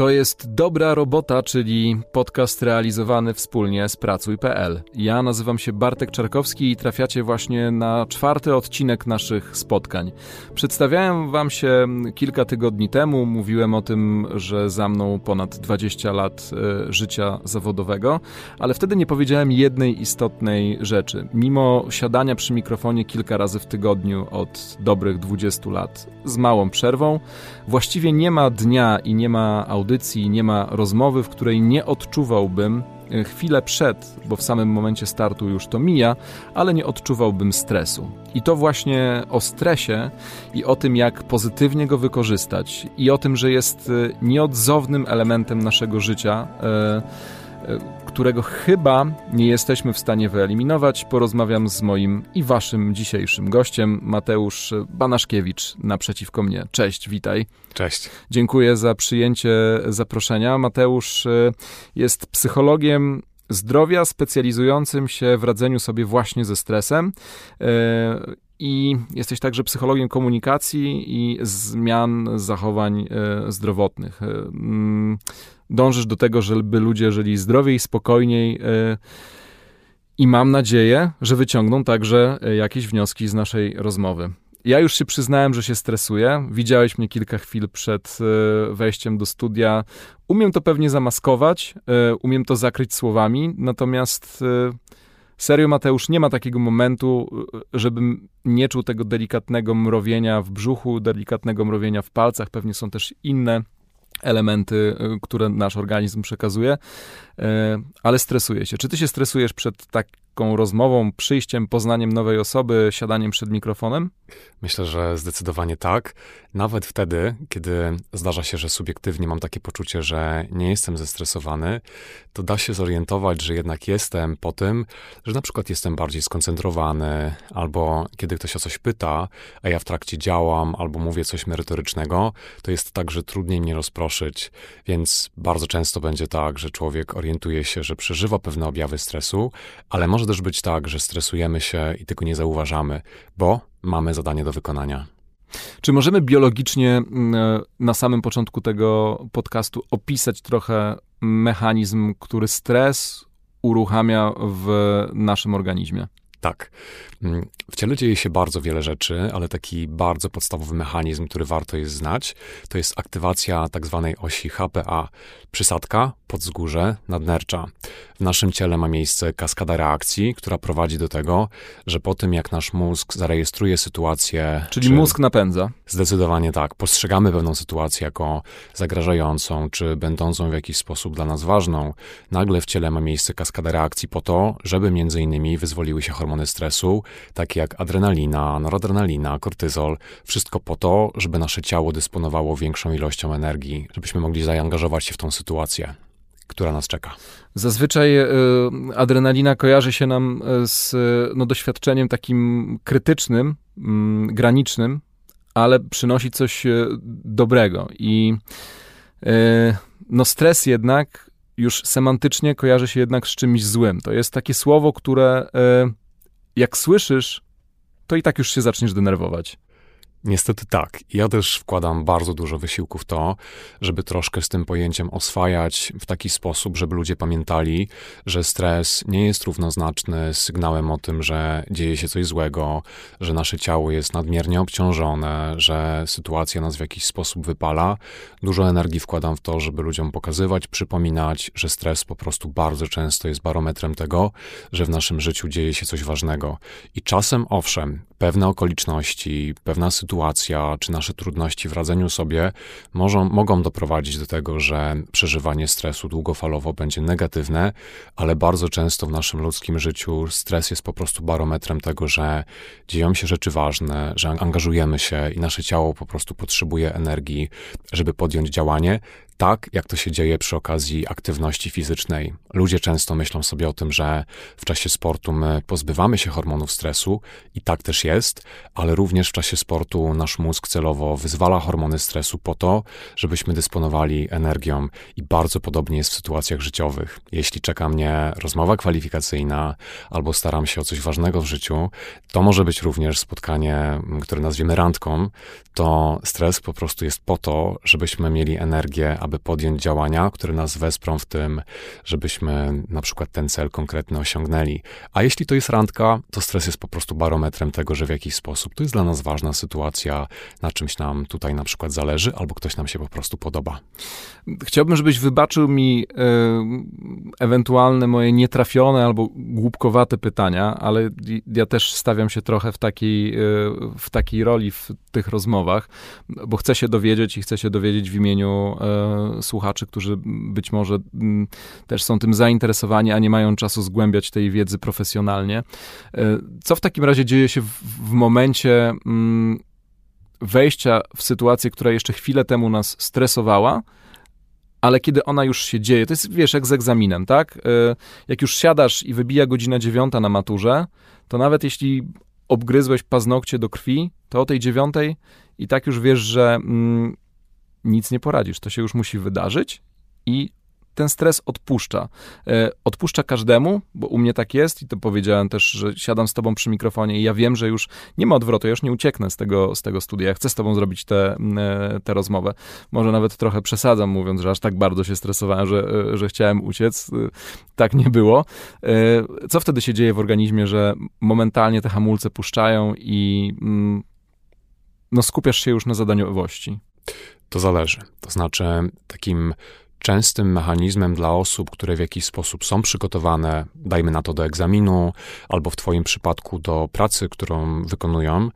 To jest Dobra Robota, czyli podcast realizowany wspólnie z Pracuj.pl. Ja nazywam się Bartek Czarkowski i trafiacie właśnie na czwarty odcinek naszych spotkań. Przedstawiałem wam się kilka tygodni temu, mówiłem o tym, że za mną ponad 20 lat e, życia zawodowego, ale wtedy nie powiedziałem jednej istotnej rzeczy. Mimo siadania przy mikrofonie kilka razy w tygodniu od dobrych 20 lat, z małą przerwą, właściwie nie ma dnia i nie ma audycji, nie ma rozmowy, w której nie odczuwałbym e, chwilę przed, bo w samym momencie startu już to mija, ale nie odczuwałbym stresu. I to właśnie o stresie i o tym, jak pozytywnie go wykorzystać, i o tym, że jest e, nieodzownym elementem naszego życia. Yy, którego chyba nie jesteśmy w stanie wyeliminować, porozmawiam z moim i waszym dzisiejszym gościem, Mateusz Banaszkiewicz, naprzeciwko mnie. Cześć, witaj. Cześć. Dziękuję za przyjęcie zaproszenia. Mateusz y, jest psychologiem zdrowia specjalizującym się w radzeniu sobie właśnie ze stresem. I jesteś także psychologiem komunikacji i zmian zachowań y, zdrowotnych mm, dążysz do tego, żeby ludzie żyli zdrowiej, spokojniej. E, I mam nadzieję, że wyciągną także e, jakieś wnioski z naszej rozmowy. Ja już się przyznałem, że się stresuję. Widziałeś mnie kilka chwil przed e, wejściem do studia. Umiem to pewnie zamaskować, umiem to zakryć słowami, natomiast serio, Mateusz, nie ma takiego momentu, żebym nie czuł tego delikatnego mrowienia w brzuchu, delikatnego mrowienia w palcach. Pewnie są też inne elementy, y, które nasz organizm przekazuje, y, ale stresuje się. Czy ty się stresujesz przed rozmową, przyjściem, poznaniem nowej osoby, siadaniem przed mikrofonem? Myślę, że zdecydowanie tak. Nawet wtedy, kiedy zdarza się, że subiektywnie mam takie poczucie, że nie jestem zestresowany, to da się zorientować, że jednak jestem po tym, że na przykład jestem bardziej skoncentrowany, albo kiedy ktoś o coś pyta, a ja w trakcie działam, albo mówię coś merytorycznego, to jest tak, że trudniej mnie rozproszyć. Więc bardzo często będzie tak, że człowiek orientuje się, że przeżywa pewne objawy stresu, ale może też być tak, że stresujemy się i tego nie zauważamy, bo mamy zadanie do wykonania. Czy możemy biologicznie e, na samym początku tego podcastu opisać trochę mechanizm, który stres uruchamia w naszym organizmie? Tak. W ciele dzieje się bardzo wiele rzeczy, ale taki bardzo podstawowy mechanizm, który warto jest znać, to jest aktywacja tak zwanej osi HPA. Przysadka, podzgórze, nadnercza. W naszym ciele ma miejsce kaskada reakcji, która prowadzi do tego, że po tym jak nasz mózg zarejestruje sytuację... Czyli czy, mózg napędza? Zdecydowanie tak. Postrzegamy pewną sytuację jako zagrażającą, czy będącą w jakiś sposób dla nas ważną. Nagle w ciele ma miejsce kaskada reakcji po to, żeby między innymi wyzwoliły się hormony stresu, takie jak adrenalina, noradrenalina, kortyzol. Wszystko po to, żeby nasze ciało dysponowało większą ilością energii, żebyśmy mogli zaangażować się w tą sytuację która nas czeka. Zazwyczaj y, adrenalina kojarzy się nam e, z no, doświadczeniem takim krytycznym, y, granicznym, ale przynosi coś e, dobrego. I y, no, stres jednak już semantycznie kojarzy się jednak z czymś złym. To jest takie słowo, które jak słyszysz, to i tak już się zaczniesz denerwować. Niestety tak. Ja też wkładam bardzo dużo wysiłku w to, żeby troszkę z tym pojęciem oswajać w taki sposób, żeby ludzie pamiętali, że stres nie jest równoznaczny z sygnałem o tym, że dzieje się coś złego, że nasze ciało jest nadmiernie obciążone, że sytuacja nas w jakiś sposób wypala. Dużo energii wkładam w to, żeby ludziom pokazywać, przypominać, że stres po prostu bardzo często jest barometrem tego, że w naszym życiu dzieje się coś ważnego. I czasem, owszem, pewne okoliczności, pewna sytuacja, czy nasze trudności w radzeniu sobie może, mogą doprowadzić do tego, że przeżywanie stresu długofalowo będzie negatywne, ale bardzo często w naszym ludzkim życiu stres jest po prostu barometrem tego, że dzieją się rzeczy ważne, że angażujemy się i nasze ciało po prostu potrzebuje energii, żeby podjąć działanie, tak jak to się dzieje przy okazji aktywności fizycznej. Ludzie często myślą sobie o tym, że w czasie sportu my pozbywamy się hormonów stresu i tak też jest, ale również w czasie sportu nasz mózg celowo wyzwala hormony stresu po to, żebyśmy dysponowali energią i bardzo podobnie jest w sytuacjach życiowych. Jeśli czeka mnie rozmowa kwalifikacyjna albo staram się o coś ważnego w życiu, to może być również spotkanie, które nazwiemy randką, to stres po prostu jest po to, żebyśmy mieli energię, aby aby podjąć działania, które nas wesprą w tym, żebyśmy na przykład ten cel konkretny osiągnęli. A jeśli to jest randka, to stres jest po prostu barometrem tego, że w jakiś sposób to jest dla nas ważna sytuacja, na czymś nam tutaj na przykład zależy, albo ktoś nam się po prostu podoba. Chciałbym, żebyś wybaczył mi e, ewentualne moje nietrafione albo głupkowate pytania, ale ja też stawiam się trochę w takiej, e, w takiej roli w tych rozmowach, bo chcę się dowiedzieć i chcę się dowiedzieć w imieniu e, słuchaczy, którzy być może mm, też są tym zainteresowani, a nie mają czasu zgłębiać tej wiedzy profesjonalnie. E, co w takim razie dzieje się w, w momencie mm, wejścia w sytuację, która jeszcze chwilę temu nas stresowała, ale kiedy ona już się dzieje, to jest, wiesz, jak z egzaminem, tak? E, jak już siadasz i wybija godzina dziewiąta na maturze, to nawet jeśli obgryzłeś paznokcie do krwi, to o tej dziewiątej i tak już wiesz, że mm, nic nie poradzisz. To się już musi wydarzyć i ten stres odpuszcza. E, odpuszcza każdemu, bo u mnie tak jest i to powiedziałem też, że siadam z tobą przy mikrofonie i ja wiem, że już nie ma odwrotu, ja już nie ucieknę z tego, z tego studia. Ja chcę z tobą zrobić tę te, te rozmowę. Może nawet trochę przesadzam, mówiąc, że aż tak bardzo się stresowałem, że, e, że chciałem uciec. E, tak nie było. Co wtedy się dzieje w organizmie, że momentalnie te hamulce puszczają i mm, no, skupiasz się już na zadaniowości? To zależy. To znaczy, takim częstym mechanizmem dla osób, które w jakiś sposób są przygotowane, dajmy na to do egzaminu, albo w Twoim przypadku do pracy, którą wykonują,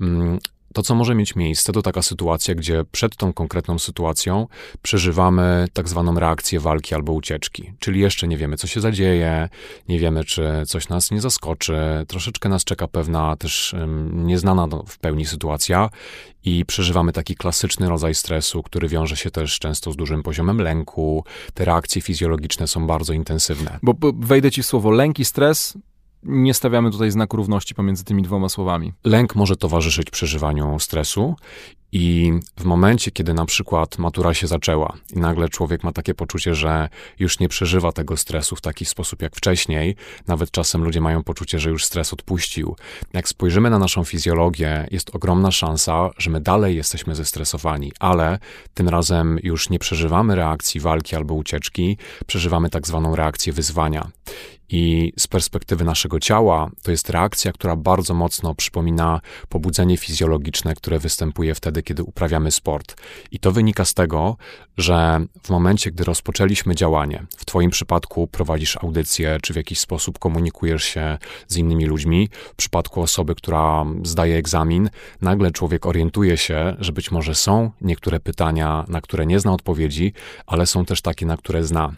mm, to, co może mieć miejsce, to taka sytuacja, gdzie przed tą konkretną sytuacją przeżywamy tak zwaną reakcję walki albo ucieczki. Czyli jeszcze nie wiemy, co się zadzieje, nie wiemy, czy coś nas nie zaskoczy, troszeczkę nas czeka pewna też um, nieznana w pełni sytuacja i przeżywamy taki klasyczny rodzaj stresu, który wiąże się też często z dużym poziomem lęku. Te reakcje fizjologiczne są bardzo intensywne. Bo, bo wejdę ci w słowo lęk i stres nie stawiamy tutaj znaku równości pomiędzy tymi dwoma słowami. Lęk może towarzyszyć przeżywaniu stresu i w momencie, kiedy na przykład matura się zaczęła i nagle człowiek ma takie poczucie, że już nie przeżywa tego stresu w taki sposób jak wcześniej, nawet czasem ludzie mają poczucie, że już stres odpuścił. Jak spojrzymy na naszą fizjologię, jest ogromna szansa, że my dalej jesteśmy zestresowani, ale tym razem już nie przeżywamy reakcji walki albo ucieczki, przeżywamy tak zwaną reakcję wyzwania. I z perspektywy naszego ciała, to jest reakcja, która bardzo mocno przypomina pobudzenie fizjologiczne, które występuje wtedy, kiedy uprawiamy sport. I to wynika z tego, że w momencie, gdy rozpoczęliśmy działanie, w Twoim przypadku prowadzisz audycję, czy w jakiś sposób komunikujesz się z innymi ludźmi, w przypadku osoby, która zdaje egzamin, nagle człowiek orientuje się, że być może są niektóre pytania, na które nie zna odpowiedzi, ale są też takie, na które zna.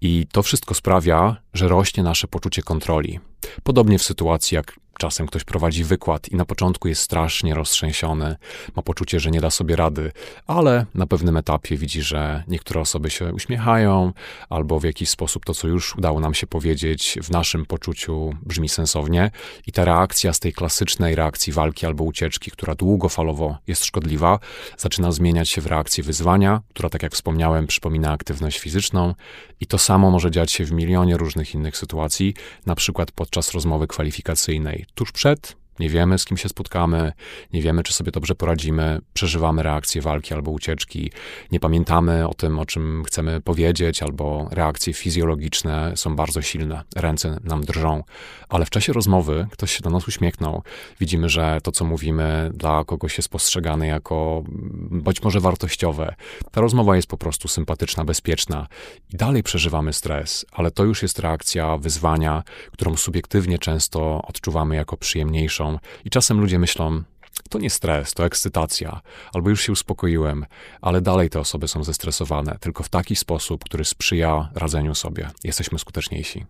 I to wszystko sprawia, że rośnie nasze poczucie kontroli. Podobnie w sytuacji, jak Czasem ktoś prowadzi wykład i na początku jest strasznie roztrzęsiony, ma poczucie, że nie da sobie rady, ale na pewnym etapie widzi, że niektóre osoby się uśmiechają, albo w jakiś sposób to, co już udało nam się powiedzieć, w naszym poczuciu brzmi sensownie, i ta reakcja z tej klasycznej reakcji walki albo ucieczki, która długofalowo jest szkodliwa, zaczyna zmieniać się w reakcję wyzwania, która, tak jak wspomniałem, przypomina aktywność fizyczną, i to samo może dziać się w milionie różnych innych sytuacji, na przykład podczas rozmowy kwalifikacyjnej tuż przed nie wiemy, z kim się spotkamy, nie wiemy, czy sobie dobrze poradzimy, przeżywamy reakcje walki albo ucieczki, nie pamiętamy o tym, o czym chcemy powiedzieć, albo reakcje fizjologiczne są bardzo silne, ręce nam drżą. Ale w czasie rozmowy ktoś się do nas uśmiechnął. Widzimy, że to, co mówimy, dla kogoś jest postrzegane jako być może wartościowe. Ta rozmowa jest po prostu sympatyczna, bezpieczna i dalej przeżywamy stres, ale to już jest reakcja wyzwania, którą subiektywnie często odczuwamy jako przyjemniejszą i czasem ludzie myślą, to nie stres, to ekscytacja, albo już się uspokoiłem, ale dalej te osoby są zestresowane, tylko w taki sposób, który sprzyja radzeniu sobie. Jesteśmy skuteczniejsi.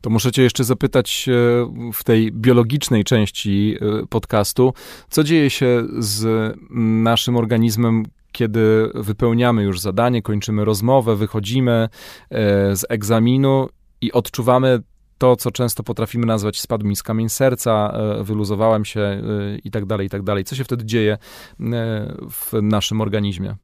To muszę Cię jeszcze zapytać w tej biologicznej części e, podcastu, co dzieje się z naszym organizmem, kiedy wypełniamy już zadanie, kończymy rozmowę, wychodzimy e, z egzaminu i odczuwamy to, co często potrafimy nazwać spadł mi z kamień serca, e, wyluzowałem się e, i tak dalej, i tak dalej. Co się wtedy dzieje e, w naszym organizmie?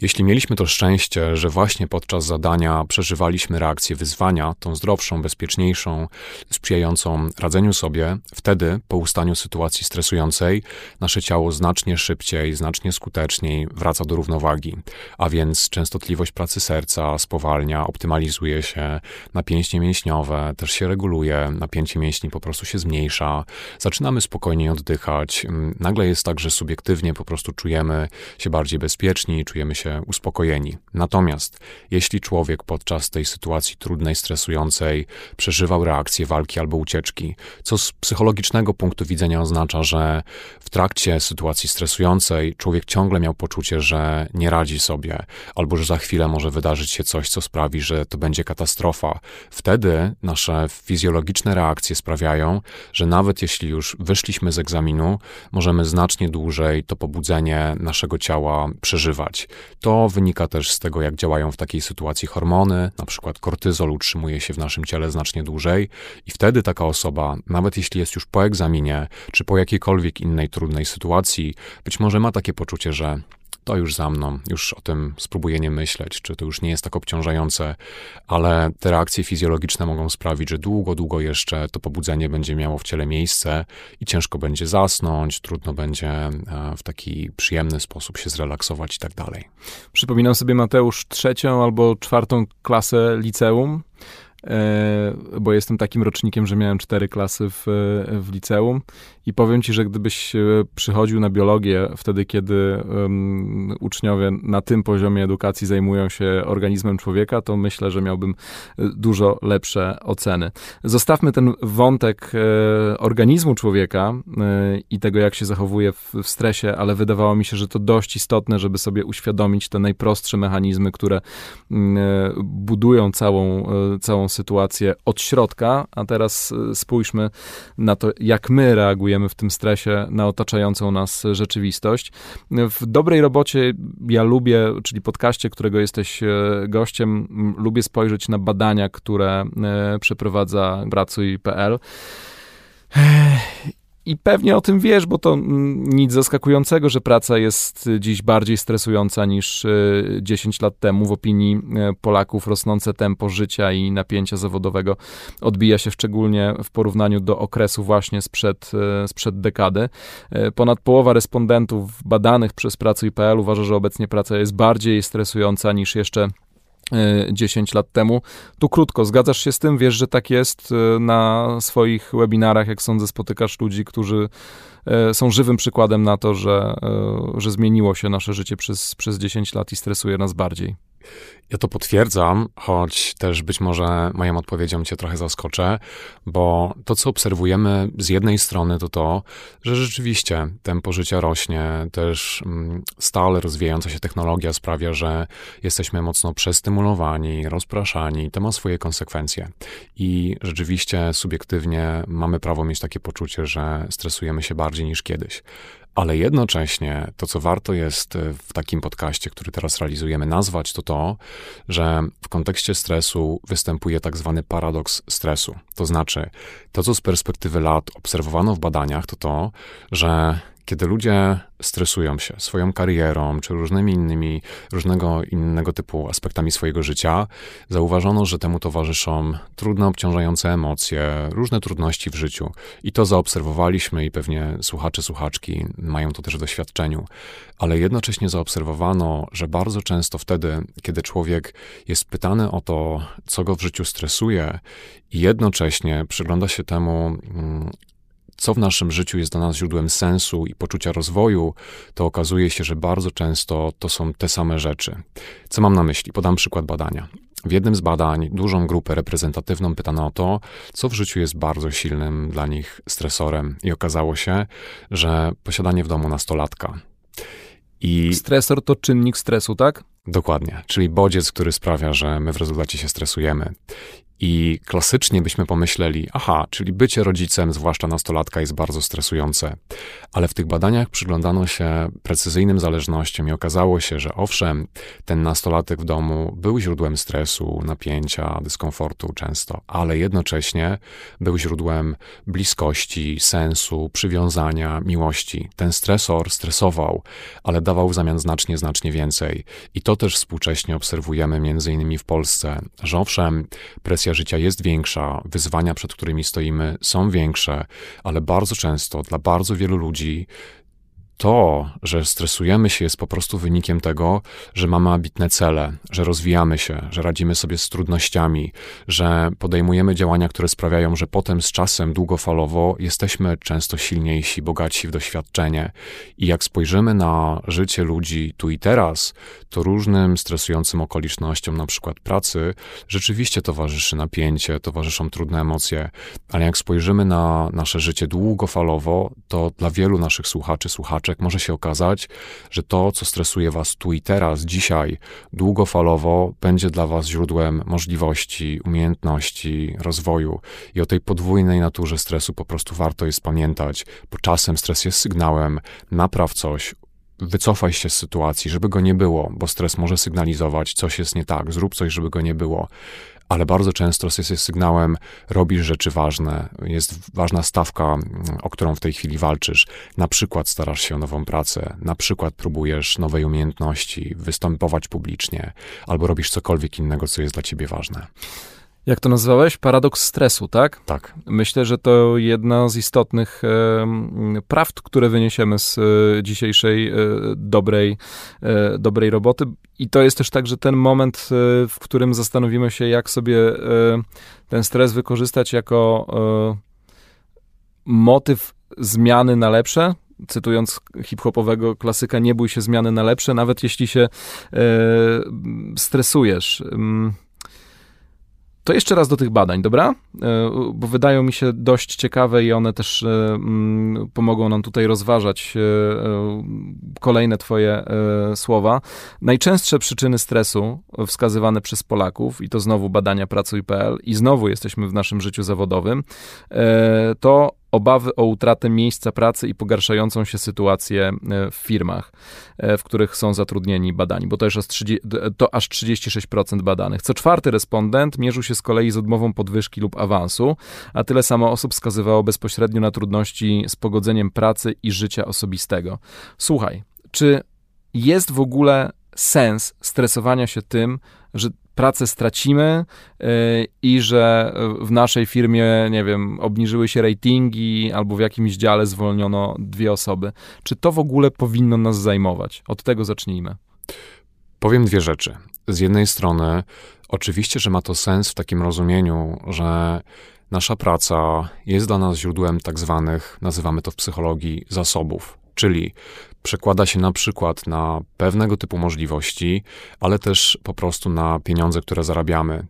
Jeśli mieliśmy to szczęście, że właśnie podczas zadania przeżywaliśmy reakcję wyzwania, tą zdrowszą, bezpieczniejszą, sprzyjającą radzeniu sobie, wtedy po ustaniu sytuacji stresującej nasze ciało znacznie szybciej, znacznie skuteczniej wraca do równowagi, a więc częstotliwość pracy serca spowalnia, optymalizuje się, napięcie mięśniowe też się reguluje, napięcie mięśni po prostu się zmniejsza, zaczynamy spokojniej oddychać, nagle jest tak, że subiektywnie po prostu czujemy się bardziej bezpieczni, czujemy się uspokojeni. Natomiast jeśli człowiek podczas tej sytuacji trudnej, stresującej przeżywał reakcję walki albo ucieczki, co z psychologicznego punktu widzenia oznacza, że w trakcie sytuacji stresującej człowiek ciągle miał poczucie, że nie radzi sobie, albo że za chwilę może wydarzyć się coś, co sprawi, że to będzie katastrofa. Wtedy nasze fizjologiczne reakcje sprawiają, że nawet jeśli już wyszliśmy z egzaminu, możemy znacznie dłużej to pobudzenie naszego ciała przeżywać. To wynika też z tego, jak działają w takiej sytuacji hormony, na przykład kortyzol utrzymuje się w naszym ciele znacznie dłużej i wtedy taka osoba, nawet jeśli jest już po egzaminie, czy po jakiejkolwiek innej trudnej sytuacji, być może ma takie poczucie, że to już za mną, już o tym spróbuję nie myśleć, czy to już nie jest tak obciążające, ale te reakcje fizjologiczne mogą sprawić, że długo, długo jeszcze to pobudzenie będzie miało w ciele miejsce i ciężko będzie zasnąć, trudno będzie e, w taki przyjemny sposób się zrelaksować i tak dalej. Przypominam sobie Mateusz trzecią albo czwartą klasę liceum E, bo jestem takim rocznikiem, że miałem cztery klasy w, w liceum i powiem ci, że gdybyś przychodził na biologię wtedy, kiedy um, uczniowie na tym poziomie edukacji zajmują się organizmem człowieka, to myślę, że miałbym dużo lepsze oceny. Zostawmy ten wątek e, organizmu człowieka e, i tego, jak się zachowuje w, w stresie, ale wydawało mi się, że to dość istotne, żeby sobie uświadomić te najprostsze mechanizmy, które e, budują całą, e, całą sytuację od środka, a teraz spójrzmy na to, jak my reagujemy w tym stresie na otaczającą nas rzeczywistość. W dobrej robocie ja lubię, czyli podcaście, którego jesteś e, gościem, lubię spojrzeć na badania, które e, przeprowadza Pracuj.pl i pewnie o tym wiesz, bo to mm, nic zaskakującego, że praca jest dziś bardziej stresująca niż 10 e, lat temu. W opinii e, Polaków rosnące tempo życia i napięcia zawodowego odbija się szczególnie w porównaniu do okresu właśnie sprzed, e, sprzed dekady. Ponad połowa respondentów badanych przez Pracuj.pl uważa, że obecnie praca jest bardziej stresująca niż jeszcze 10 lat temu. Tu krótko, zgadzasz się z tym? Wiesz, że tak jest e, na swoich webinarach, jak sądzę, spotykasz ludzi, którzy e, są żywym przykładem na to, że, e, że zmieniło się nasze życie przez, przez 10 lat i stresuje nas bardziej. Ja to potwierdzam, choć też być może moją odpowiedzią cię trochę zaskoczę, bo to, co obserwujemy z jednej strony, to to, że rzeczywiście tempo życia rośnie, też mm, stale rozwijająca się technologia sprawia, że jesteśmy mocno przestymulowani, rozpraszani, to ma swoje konsekwencje. I rzeczywiście subiektywnie mamy prawo mieć takie poczucie, że stresujemy się bardziej niż kiedyś ale jednocześnie to, co warto jest e, w takim podcaście, który teraz realizujemy, nazwać, to to, że w kontekście stresu występuje tak zwany paradoks stresu. To znaczy, to, co z perspektywy lat obserwowano w badaniach, to to, że kiedy ludzie stresują się swoją karierą, czy różnymi innymi, różnego innego typu aspektami swojego życia, zauważono, że temu towarzyszą trudne, obciążające emocje, różne trudności w życiu. I to zaobserwowaliśmy i pewnie słuchacze, słuchaczki mają to też w doświadczeniu. Ale jednocześnie zaobserwowano, że bardzo często wtedy, kiedy człowiek jest pytany o to, co go w życiu stresuje, i jednocześnie przygląda się temu, mm, co w naszym życiu jest dla nas źródłem sensu i poczucia rozwoju, to okazuje się, że bardzo często to są te same rzeczy. Co mam na myśli? Podam przykład badania. W jednym z badań dużą grupę reprezentatywną pytano o to, co w życiu jest bardzo silnym dla nich stresorem, i okazało się, że posiadanie w domu nastolatka. I Stresor to czynnik stresu, tak? Dokładnie, czyli bodziec, który sprawia, że my w rezultacie się stresujemy. I klasycznie byśmy pomyśleli, aha, czyli bycie rodzicem, zwłaszcza nastolatka, jest bardzo stresujące. Ale w tych badaniach przyglądano się precyzyjnym zależnościom i okazało się, że owszem, ten nastolatek w domu był źródłem stresu, napięcia, dyskomfortu często, ale jednocześnie był źródłem bliskości, sensu, przywiązania, miłości. Ten stresor stresował, ale dawał w zamian znacznie, znacznie więcej. I to też współcześnie obserwujemy między innymi w Polsce, że owszem, presja życia jest większa, wyzwania, przed którymi stoimy, są większe, ale bardzo często dla bardzo wielu ludzi to, że stresujemy się, jest po prostu wynikiem tego, że mamy ambitne cele, że rozwijamy się, że radzimy sobie z trudnościami, że podejmujemy działania, które sprawiają, że potem z czasem długofalowo jesteśmy często silniejsi, bogatsi w doświadczenie. I jak spojrzymy na życie ludzi tu i teraz, to różnym stresującym okolicznościom, na przykład pracy, rzeczywiście towarzyszy napięcie, towarzyszą trudne emocje, ale jak spojrzymy na nasze życie długofalowo, to dla wielu naszych słuchaczy, słuchaczy, może się okazać, że to, co stresuje Was tu i teraz, dzisiaj, długofalowo, będzie dla Was źródłem możliwości, umiejętności, rozwoju. I o tej podwójnej naturze stresu po prostu warto jest pamiętać, bo czasem stres jest sygnałem, napraw coś, wycofaj się z sytuacji, żeby go nie było, bo stres może sygnalizować, coś jest nie tak, zrób coś, żeby go nie było ale bardzo często jest sygnałem, robisz rzeczy ważne, jest ważna stawka, o którą w tej chwili walczysz. Na przykład starasz się o nową pracę, na przykład próbujesz nowej umiejętności, występować publicznie, albo robisz cokolwiek innego, co jest dla ciebie ważne. Jak to nazwałeś? Paradoks stresu, tak? Tak. Myślę, że to jedna z istotnych e, prawd, które wyniesiemy z e, dzisiejszej e, dobrej, e, dobrej roboty. I to jest też tak, że ten moment, e, w którym zastanowimy się, jak sobie e, ten stres wykorzystać jako motyw zmiany na lepsze, cytując hip-hopowego klasyka, nie bój się zmiany na lepsze, nawet jeśli się stresujesz. To jeszcze raz do tych badań, dobra? E, bo wydają mi się dość ciekawe i one też e, mm, pomogą nam tutaj rozważać e, kolejne Twoje słowa. Najczęstsze przyczyny stresu wskazywane przez Polaków, i to znowu badania Pracuj.pl, i znowu jesteśmy w naszym życiu zawodowym, to obawy o utratę miejsca pracy i pogarszającą się sytuację e, w firmach, e, w których są zatrudnieni badani, bo to, już aż 30, to aż 36% badanych. Co czwarty respondent mierzył się z kolei z odmową podwyżki lub awansu, a tyle samo osób wskazywało bezpośrednio na trudności z pogodzeniem pracy i życia osobistego. Słuchaj, czy jest w ogóle sens stresowania się tym, że pracę stracimy yy, i że w naszej firmie, nie wiem, obniżyły się ratingi albo w jakimś dziale zwolniono dwie osoby. Czy to w ogóle powinno nas zajmować? Od tego zacznijmy. Powiem dwie rzeczy. Z jednej strony, oczywiście, że ma to sens w takim rozumieniu, że nasza praca jest dla nas źródłem tak zwanych, nazywamy to w psychologii, zasobów. Czyli przekłada się na przykład na pewnego typu możliwości, ale też po prostu na pieniądze, które zarabiamy.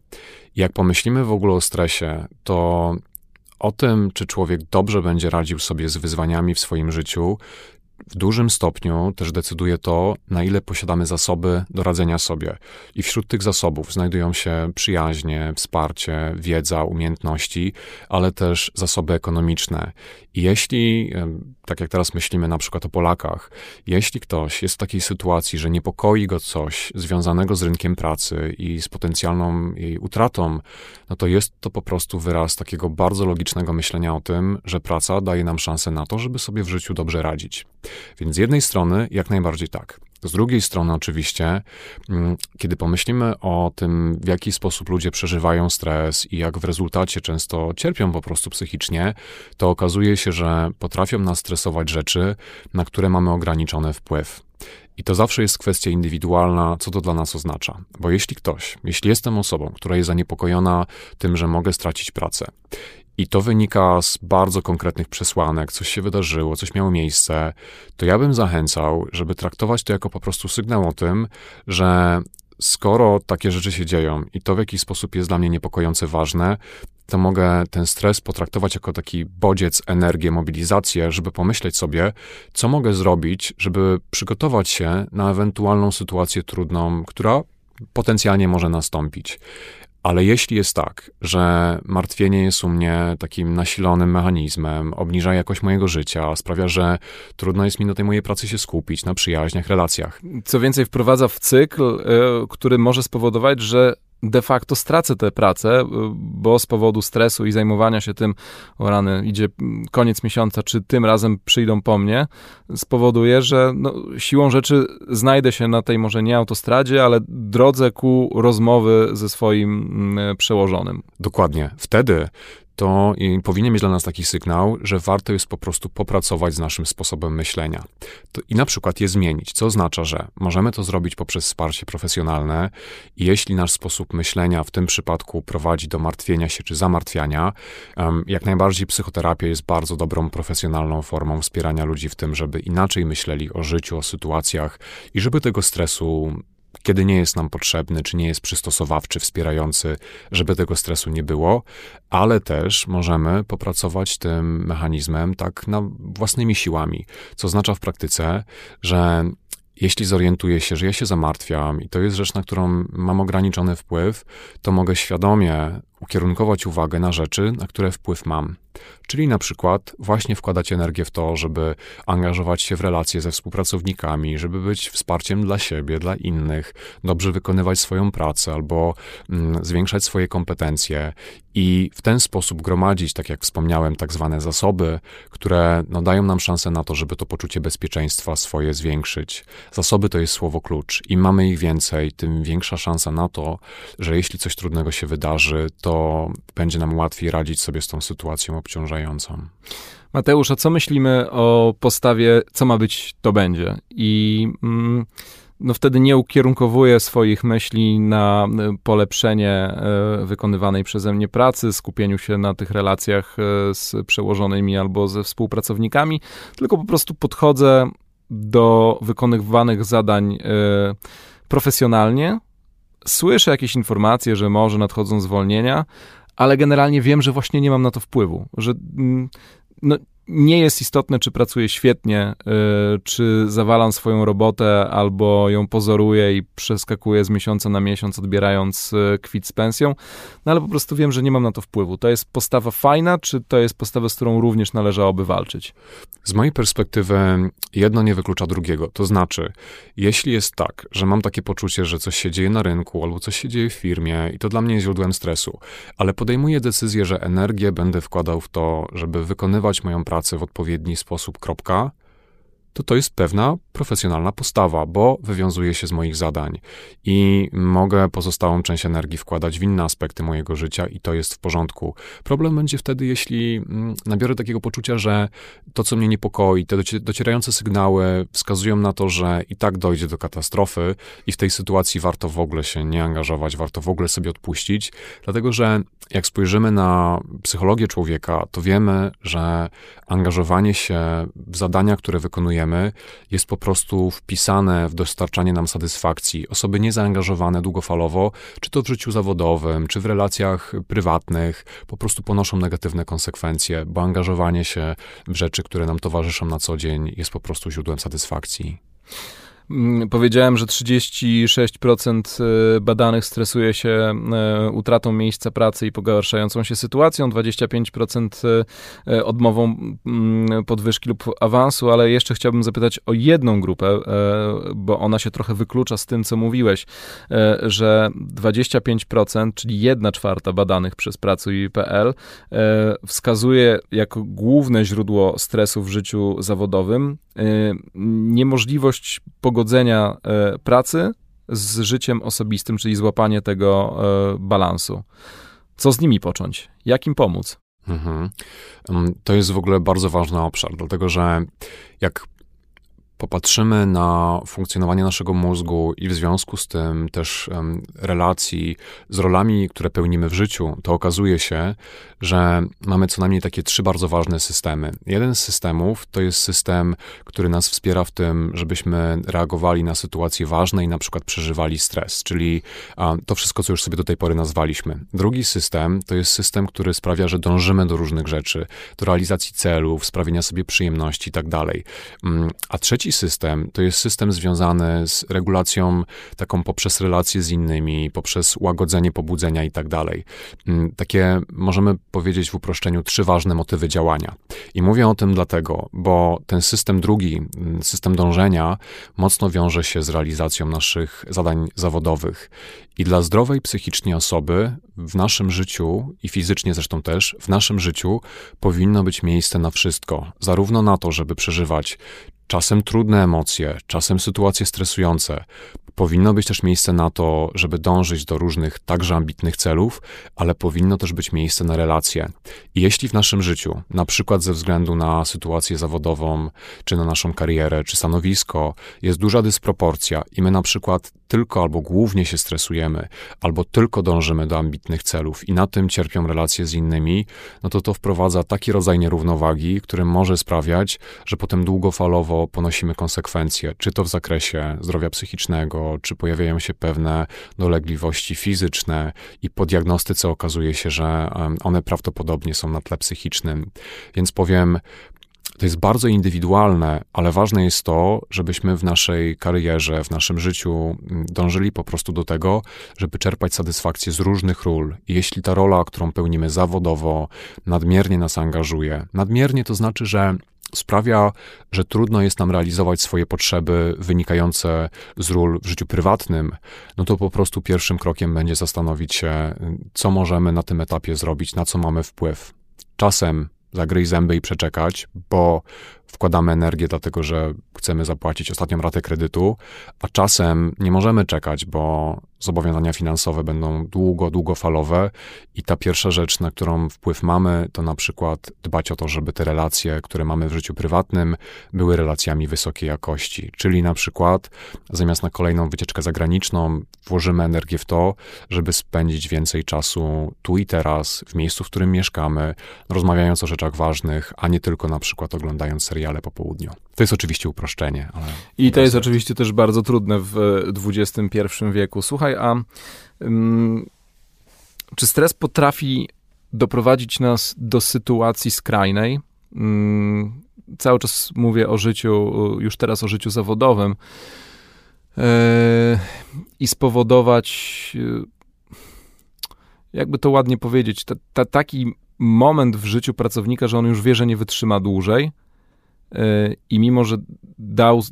Jak pomyślimy w ogóle o stresie, to o tym, czy człowiek dobrze będzie radził sobie z wyzwaniami w swoim życiu, w dużym stopniu też decyduje to, na ile posiadamy zasoby do radzenia sobie. I wśród tych zasobów znajdują się przyjaźnie, wsparcie, wiedza, umiejętności, ale też zasoby ekonomiczne. I jeśli, tak jak teraz myślimy na przykład o Polakach, jeśli ktoś jest w takiej sytuacji, że niepokoi go coś związanego z rynkiem pracy i z potencjalną jej utratą, no to jest to po prostu wyraz takiego bardzo logicznego myślenia o tym, że praca daje nam szansę na to, żeby sobie w życiu dobrze radzić. Więc z jednej strony jak najbardziej tak. Z drugiej strony, oczywiście, mm, kiedy pomyślimy o tym, w jaki sposób ludzie przeżywają stres i jak w rezultacie często cierpią po prostu psychicznie, to okazuje się, że potrafią nas stresować rzeczy, na które mamy ograniczony wpływ. I to zawsze jest kwestia indywidualna, co to dla nas oznacza. Bo jeśli ktoś, jeśli jestem osobą, która jest zaniepokojona tym, że mogę stracić pracę, i to wynika z bardzo konkretnych przesłanek, coś się wydarzyło, coś miało miejsce, to ja bym zachęcał, żeby traktować to jako po prostu sygnał o tym, że skoro takie rzeczy się dzieją i to w jakiś sposób jest dla mnie niepokojące ważne, to mogę ten stres potraktować jako taki bodziec, energię, mobilizację, żeby pomyśleć sobie, co mogę zrobić, żeby przygotować się na ewentualną sytuację trudną, która potencjalnie może nastąpić. Ale jeśli jest tak, że martwienie jest u mnie takim nasilonym mechanizmem, obniża jakość mojego życia, sprawia, że trudno jest mi na tej mojej pracy się skupić, na przyjaźniach, relacjach. Co więcej, wprowadza w cykl, y, który może spowodować, że de facto stracę tę pracę, y, bo z powodu stresu i zajmowania się tym, o rany, idzie koniec miesiąca, czy tym razem przyjdą po mnie, spowoduje, że no, siłą rzeczy znajdę się na tej może nie autostradzie, ale drodze ku rozmowy ze swoim przełożonym. Dokładnie. Wtedy to powinien mieć dla nas taki sygnał, że warto jest po prostu popracować z naszym sposobem myślenia. To I na przykład je zmienić, co oznacza, że możemy to zrobić poprzez wsparcie profesjonalne jeśli nasz sposób myślenia w tym przypadku prowadzi do martwienia się czy zamartwiania, jak najbardziej psychoterapia jest bardzo dobrą profesjonalną formą wspierania ludzi w tym, żeby inaczej myśleli o życiu, o sytuacjach i żeby tego stresu kiedy nie jest nam potrzebny, czy nie jest przystosowawczy, wspierający, żeby tego stresu nie było, ale też możemy popracować tym mechanizmem tak na własnymi siłami, co oznacza w praktyce, że jeśli zorientuję się, że ja się zamartwiam i to jest rzecz, na którą mam ograniczony wpływ, to mogę świadomie ukierunkować uwagę na rzeczy, na które wpływ mam. Czyli na przykład właśnie wkładać energię w to, żeby angażować się w relacje ze współpracownikami, żeby być wsparciem dla siebie, dla innych, dobrze wykonywać swoją pracę albo mm, zwiększać swoje kompetencje i w ten sposób gromadzić, tak jak wspomniałem, tak zwane zasoby, które no, dają nam szansę na to, żeby to poczucie bezpieczeństwa swoje zwiększyć. Zasoby to jest słowo klucz. Im mamy ich więcej, tym większa szansa na to, że jeśli coś trudnego się wydarzy, to będzie nam łatwiej radzić sobie z tą sytuacją obciążającą. Mateusz, a co myślimy o postawie, co ma być, to będzie? I mm, no wtedy nie ukierunkowuję swoich myśli na e, polepszenie e, wykonywanej przeze mnie pracy, skupieniu się na tych relacjach e, z przełożonymi albo ze współpracownikami, tylko po prostu podchodzę do wykonywanych zadań profesjonalnie. Słyszę jakieś informacje, że może nadchodzą zwolnienia, ale generalnie wiem, że właśnie nie mam na to wpływu, że mm, no, nie jest istotne, czy pracuję świetnie, y, czy zawalam swoją robotę, albo ją pozoruję i przeskakuję z miesiąca na miesiąc, odbierając y, kwit z pensją, no ale po prostu wiem, że nie mam na to wpływu. To jest postawa fajna, czy to jest postawa, z którą również należałoby walczyć? Z mojej perspektywy jedno nie wyklucza drugiego. To znaczy, jeśli jest tak, że mam takie poczucie, że coś się dzieje na rynku, albo coś się dzieje w firmie i to dla mnie jest źródłem stresu, ale podejmuję decyzję, że energię będę wkładał w to, żeby wykonywać moją pracę, pracę w odpowiedni sposób, kropka, to to jest pewna profesjonalna postawa, bo wywiązuje się z moich zadań i mogę pozostałą część energii wkładać w inne aspekty mojego życia i to jest w porządku. Problem będzie wtedy, jeśli mm, nabiorę takiego poczucia, że to, co mnie niepokoi, te docierające sygnały wskazują na to, że i tak dojdzie do katastrofy i w tej sytuacji warto w ogóle się nie angażować, warto w ogóle sobie odpuścić, dlatego że jak spojrzymy na psychologię człowieka, to wiemy, że angażowanie się w zadania, które wykonujemy, jest po prostu wpisane w dostarczanie nam satysfakcji. Osoby niezaangażowane długofalowo, czy to w życiu zawodowym, czy w relacjach prywatnych, po prostu ponoszą negatywne konsekwencje, bo angażowanie się w rzeczy, które nam towarzyszą na co dzień, jest po prostu źródłem satysfakcji. Mm, powiedziałem, że 36% e, badanych stresuje się e, utratą miejsca pracy i pogarszającą się sytuacją, 25% e, odmową mm, podwyżki lub awansu, ale jeszcze chciałbym zapytać o jedną grupę, bo ona się trochę wyklucza z tym, co mówiłeś, że 25%, czyli 1 czwarta badanych przez Pracuj.pl wskazuje jako główne źródło stresu w życiu zawodowym niemożliwość pogodzenia e, pracy z życiem osobistym, czyli złapanie tego e, balansu. Co z nimi począć? Jak im pomóc? Mhm. To jest w ogóle bardzo ważny obszar, dlatego że jak popatrzymy na funkcjonowanie naszego mózgu i w związku z tym też um, relacji z rolami, które pełnimy w życiu, to okazuje się, że mamy co najmniej takie trzy bardzo ważne systemy. Jeden z systemów to jest system, który nas wspiera w tym, żebyśmy reagowali na sytuacje ważne i na przykład przeżywali stres, czyli to wszystko, co już sobie do tej pory nazwaliśmy. Drugi system to jest system, który sprawia, że dążymy do różnych rzeczy, do realizacji celów, sprawienia sobie przyjemności i tak dalej. Mm, a trzeci trzeci system to jest system związany z regulacją taką poprzez relacje z innymi, poprzez łagodzenie pobudzenia i tak dalej. Mm, takie, możemy powiedzieć w uproszczeniu, trzy ważne motywy działania. I mówię o tym dlatego, bo ten system drugi, mm, system dążenia, mocno wiąże się z realizacją naszych zadań zawodowych. I dla zdrowej psychicznie osoby w naszym życiu i fizycznie zresztą też, w naszym życiu powinno być miejsce na wszystko. Zarówno na to, żeby przeżywać czasem trudne emocje, czasem sytuacje stresujące. Powinno być też miejsce na to, żeby dążyć do różnych także ambitnych celów, ale powinno też być miejsce na relacje. I jeśli w naszym życiu, na przykład ze względu na sytuację zawodową, czy na naszą karierę, czy stanowisko, jest duża dysproporcja i my na przykład tylko albo głównie się stresujemy, albo tylko dążymy do ambitnych celów i na tym cierpią relacje z innymi, no to to wprowadza taki rodzaj nierównowagi, który może sprawiać, że potem długofalowo ponosimy konsekwencje, czy to w zakresie zdrowia psychicznego, czy pojawiają się pewne dolegliwości fizyczne i po diagnostyce okazuje się, że one prawdopodobnie są na tle psychicznym. Więc powiem, to jest bardzo indywidualne, ale ważne jest to, żebyśmy w naszej karierze, w naszym życiu mm, dążyli po prostu do tego, żeby czerpać satysfakcję z różnych ról. I jeśli ta rola, którą pełnimy zawodowo, nadmiernie nas angażuje, nadmiernie to znaczy, że sprawia, że trudno jest nam realizować swoje potrzeby wynikające z ról w życiu prywatnym, no to po prostu pierwszym krokiem będzie zastanowić się, co możemy na tym etapie zrobić, na co mamy wpływ. Czasem zagryź zęby i przeczekać, bo wkładamy energię dlatego, że chcemy zapłacić ostatnią ratę kredytu, a czasem nie możemy czekać, bo zobowiązania finansowe będą długo, długofalowe i ta pierwsza rzecz, na którą wpływ mamy, to na przykład dbać o to, żeby te relacje, które mamy w życiu prywatnym, były relacjami wysokiej jakości. Czyli na przykład zamiast na kolejną wycieczkę zagraniczną włożymy energię w to, żeby spędzić więcej czasu tu i teraz, w miejscu, w którym mieszkamy, rozmawiając o rzeczach ważnych, a nie tylko na przykład oglądając seriale po południu. To jest oczywiście uproszczenie. I to jest oczywiście też bardzo trudne w XXI wieku. Słuchaj, a um, czy stres potrafi doprowadzić nas do sytuacji skrajnej? Um, cały czas mówię o życiu, już teraz o życiu zawodowym yy, i spowodować, yy, jakby to ładnie powiedzieć, ta, ta, taki moment w życiu pracownika, że on już wie, że nie wytrzyma dłużej, i mimo, że dał,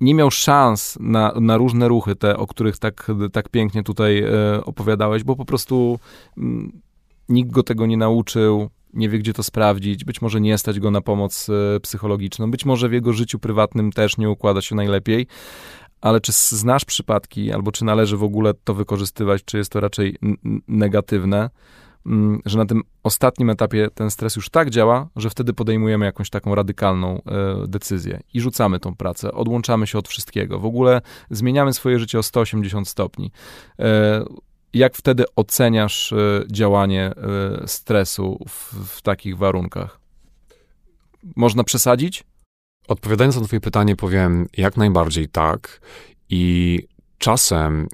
nie miał szans na, na różne ruchy, te, o których tak, tak pięknie tutaj e, opowiadałeś, bo po prostu mm, nikt go tego nie nauczył, nie wie, gdzie to sprawdzić, być może nie stać go na pomoc e, psychologiczną, być może w jego życiu prywatnym też nie układa się najlepiej, ale czy znasz przypadki, albo czy należy w ogóle to wykorzystywać, czy jest to raczej negatywne? Mm, że na tym ostatnim etapie ten stres już tak działa, że wtedy podejmujemy jakąś taką radykalną e, decyzję i rzucamy tą pracę, odłączamy się od wszystkiego, w ogóle zmieniamy swoje życie o 180 stopni. E, jak wtedy oceniasz e, działanie stresu w, w takich warunkach? Można przesadzić? Odpowiadając na Twoje pytanie, powiem jak najbardziej tak. I czasem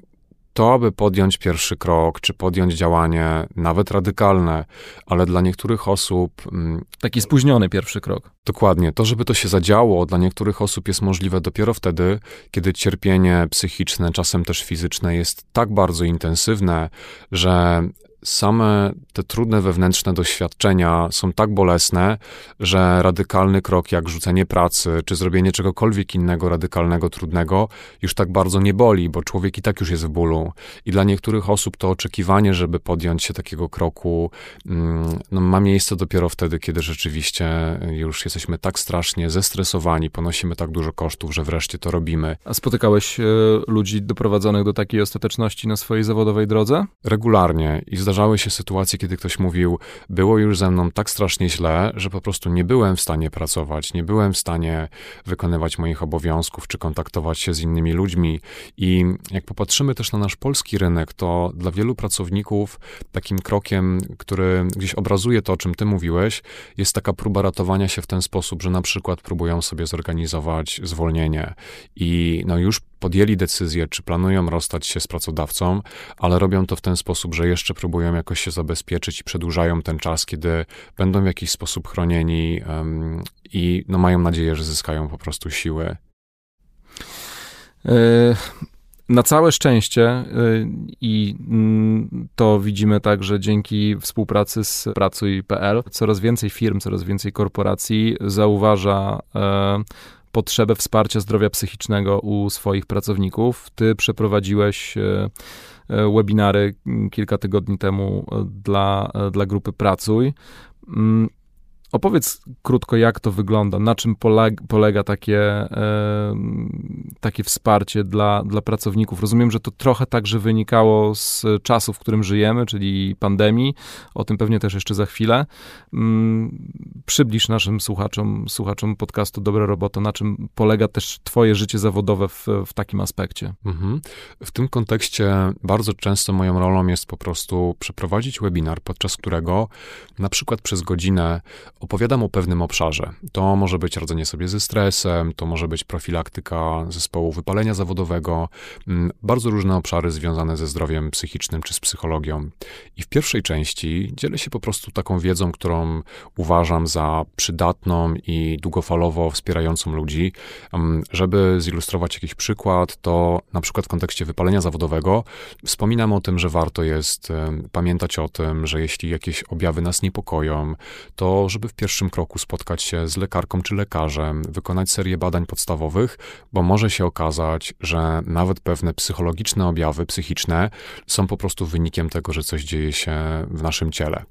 to, aby podjąć pierwszy krok, czy podjąć działanie, nawet radykalne, ale dla niektórych osób. Mm, Taki spóźniony pierwszy krok. Dokładnie. To, żeby to się zadziało, dla niektórych osób jest możliwe dopiero wtedy, kiedy cierpienie psychiczne, czasem też fizyczne, jest tak bardzo intensywne, że same te trudne wewnętrzne doświadczenia są tak bolesne, że radykalny krok jak rzucenie pracy, czy zrobienie czegokolwiek innego radykalnego, trudnego, już tak bardzo nie boli, bo człowiek i tak już jest w bólu. I dla niektórych osób to oczekiwanie, żeby podjąć się takiego kroku, mm, no, ma miejsce dopiero wtedy, kiedy rzeczywiście już jesteśmy tak strasznie zestresowani, ponosimy tak dużo kosztów, że wreszcie to robimy. A spotykałeś e, ludzi doprowadzonych do takiej ostateczności na swojej zawodowej drodze? Regularnie i zdarzały się sytuacje, kiedy ktoś mówił, było już ze mną tak strasznie źle, że po prostu nie byłem w stanie pracować, nie byłem w stanie wykonywać moich obowiązków, czy kontaktować się z innymi ludźmi. I jak popatrzymy też na nasz polski rynek, to dla wielu pracowników takim krokiem, który gdzieś obrazuje to, o czym ty mówiłeś, jest taka próba ratowania się w ten sposób, że na przykład próbują sobie zorganizować zwolnienie i no już podjęli decyzję, czy planują rozstać się z pracodawcą, ale robią to w ten sposób, że jeszcze próbują jakoś się zabezpieczyć i przedłużają ten czas, kiedy będą w jakiś sposób chronieni um, i no, mają nadzieję, że zyskają po prostu siły. E, na całe szczęście e, i mm, to widzimy także dzięki współpracy z Pracuj.pl, coraz więcej firm, coraz więcej korporacji zauważa e, potrzebę wsparcia zdrowia psychicznego u swoich pracowników. Ty przeprowadziłeś webinary kilka tygodni temu dla, dla grupy Pracuj. Opowiedz krótko, jak to wygląda, na czym polega, polega takie, e, takie wsparcie dla, dla pracowników. Rozumiem, że to trochę także wynikało z czasu, w którym żyjemy, czyli pandemii. O tym pewnie też jeszcze za chwilę. Mm, przybliż naszym słuchaczom, słuchaczom podcastu Dobra Robota, na czym polega też Twoje życie zawodowe w, w takim aspekcie. Mhm. W tym kontekście bardzo często moją rolą jest po prostu przeprowadzić webinar, podczas którego na przykład przez godzinę opowiadam o pewnym obszarze. To może być radzenie sobie ze stresem, to może być profilaktyka zespołu wypalenia zawodowego, mm, bardzo różne obszary związane ze zdrowiem psychicznym czy z psychologią. I w pierwszej części dzielę się po prostu taką wiedzą, którą uważam za przydatną i długofalowo wspierającą ludzi. Mm, żeby zilustrować jakiś przykład, to na przykład w kontekście wypalenia zawodowego wspominam o tym, że warto jest pamiętać o tym, że jeśli jakieś objawy nas niepokoją, to żeby w pierwszym kroku spotkać się z lekarką czy lekarzem, wykonać serię badań podstawowych, bo może się okazać, że nawet pewne psychologiczne objawy psychiczne są po prostu wynikiem tego, że coś dzieje się w naszym ciele.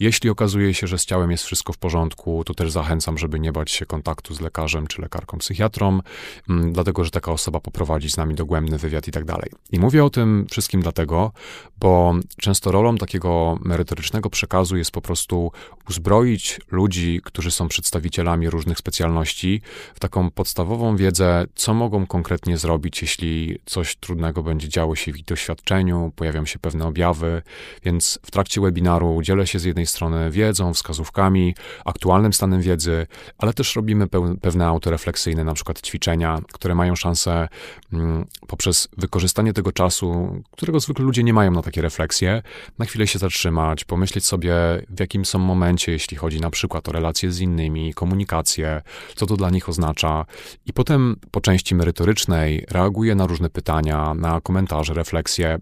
Jeśli okazuje się, że z ciałem jest wszystko w porządku, to też zachęcam, żeby nie bać się kontaktu z lekarzem czy lekarką psychiatrą, mm, dlatego że taka osoba poprowadzi z nami dogłębny wywiad i tak dalej. I mówię o tym wszystkim dlatego, bo często rolą takiego merytorycznego przekazu jest po prostu uzbroić ludzi, ludzi, którzy są przedstawicielami różnych specjalności, w taką podstawową wiedzę, co mogą konkretnie zrobić, jeśli coś trudnego będzie działo się w ich doświadczeniu, pojawią się pewne objawy. Więc w trakcie webinaru dzielę się z jednej strony wiedzą, wskazówkami, aktualnym stanem wiedzy, ale też robimy pewne autorefleksyjne, na przykład ćwiczenia, które mają szansę mm, poprzez wykorzystanie tego czasu, którego zwykle ludzie nie mają na takie refleksje, na chwilę się zatrzymać, pomyśleć sobie, w jakim są momencie, jeśli chodzi na przykład to relacje z innymi, komunikację, co to dla nich oznacza. I potem po części merytorycznej reaguje na różne pytania, na komentarze, refleksje.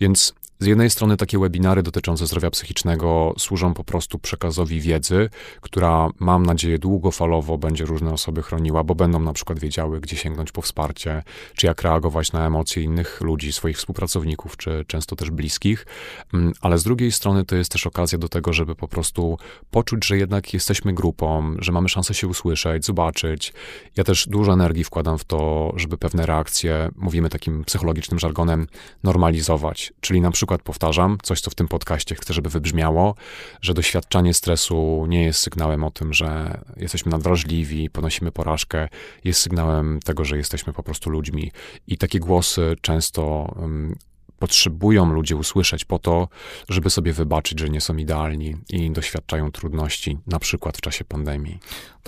Więc z jednej strony takie webinary dotyczące zdrowia psychicznego służą po prostu przekazowi wiedzy, która mam nadzieję długofalowo będzie różne osoby chroniła, bo będą na przykład wiedziały, gdzie sięgnąć po wsparcie, czy jak reagować na emocje innych ludzi, swoich współpracowników, czy często też bliskich. Mm, ale z drugiej strony to jest też okazja do tego, żeby po prostu poczuć, że jednak jesteśmy grupą, że mamy szansę się usłyszeć, zobaczyć. Ja też dużo energii wkładam w to, żeby pewne reakcje, mówimy takim psychologicznym żargonem, normalizować. Czyli na przykład przykład powtarzam, coś co w tym podcaście chcę, żeby wybrzmiało, że doświadczanie stresu nie jest sygnałem o tym, że jesteśmy nadwrażliwi, ponosimy porażkę, jest sygnałem tego, że jesteśmy po prostu ludźmi. I takie głosy często um, potrzebują ludzie usłyszeć po to, żeby sobie wybaczyć, że nie są idealni i doświadczają trudności, na przykład w czasie pandemii.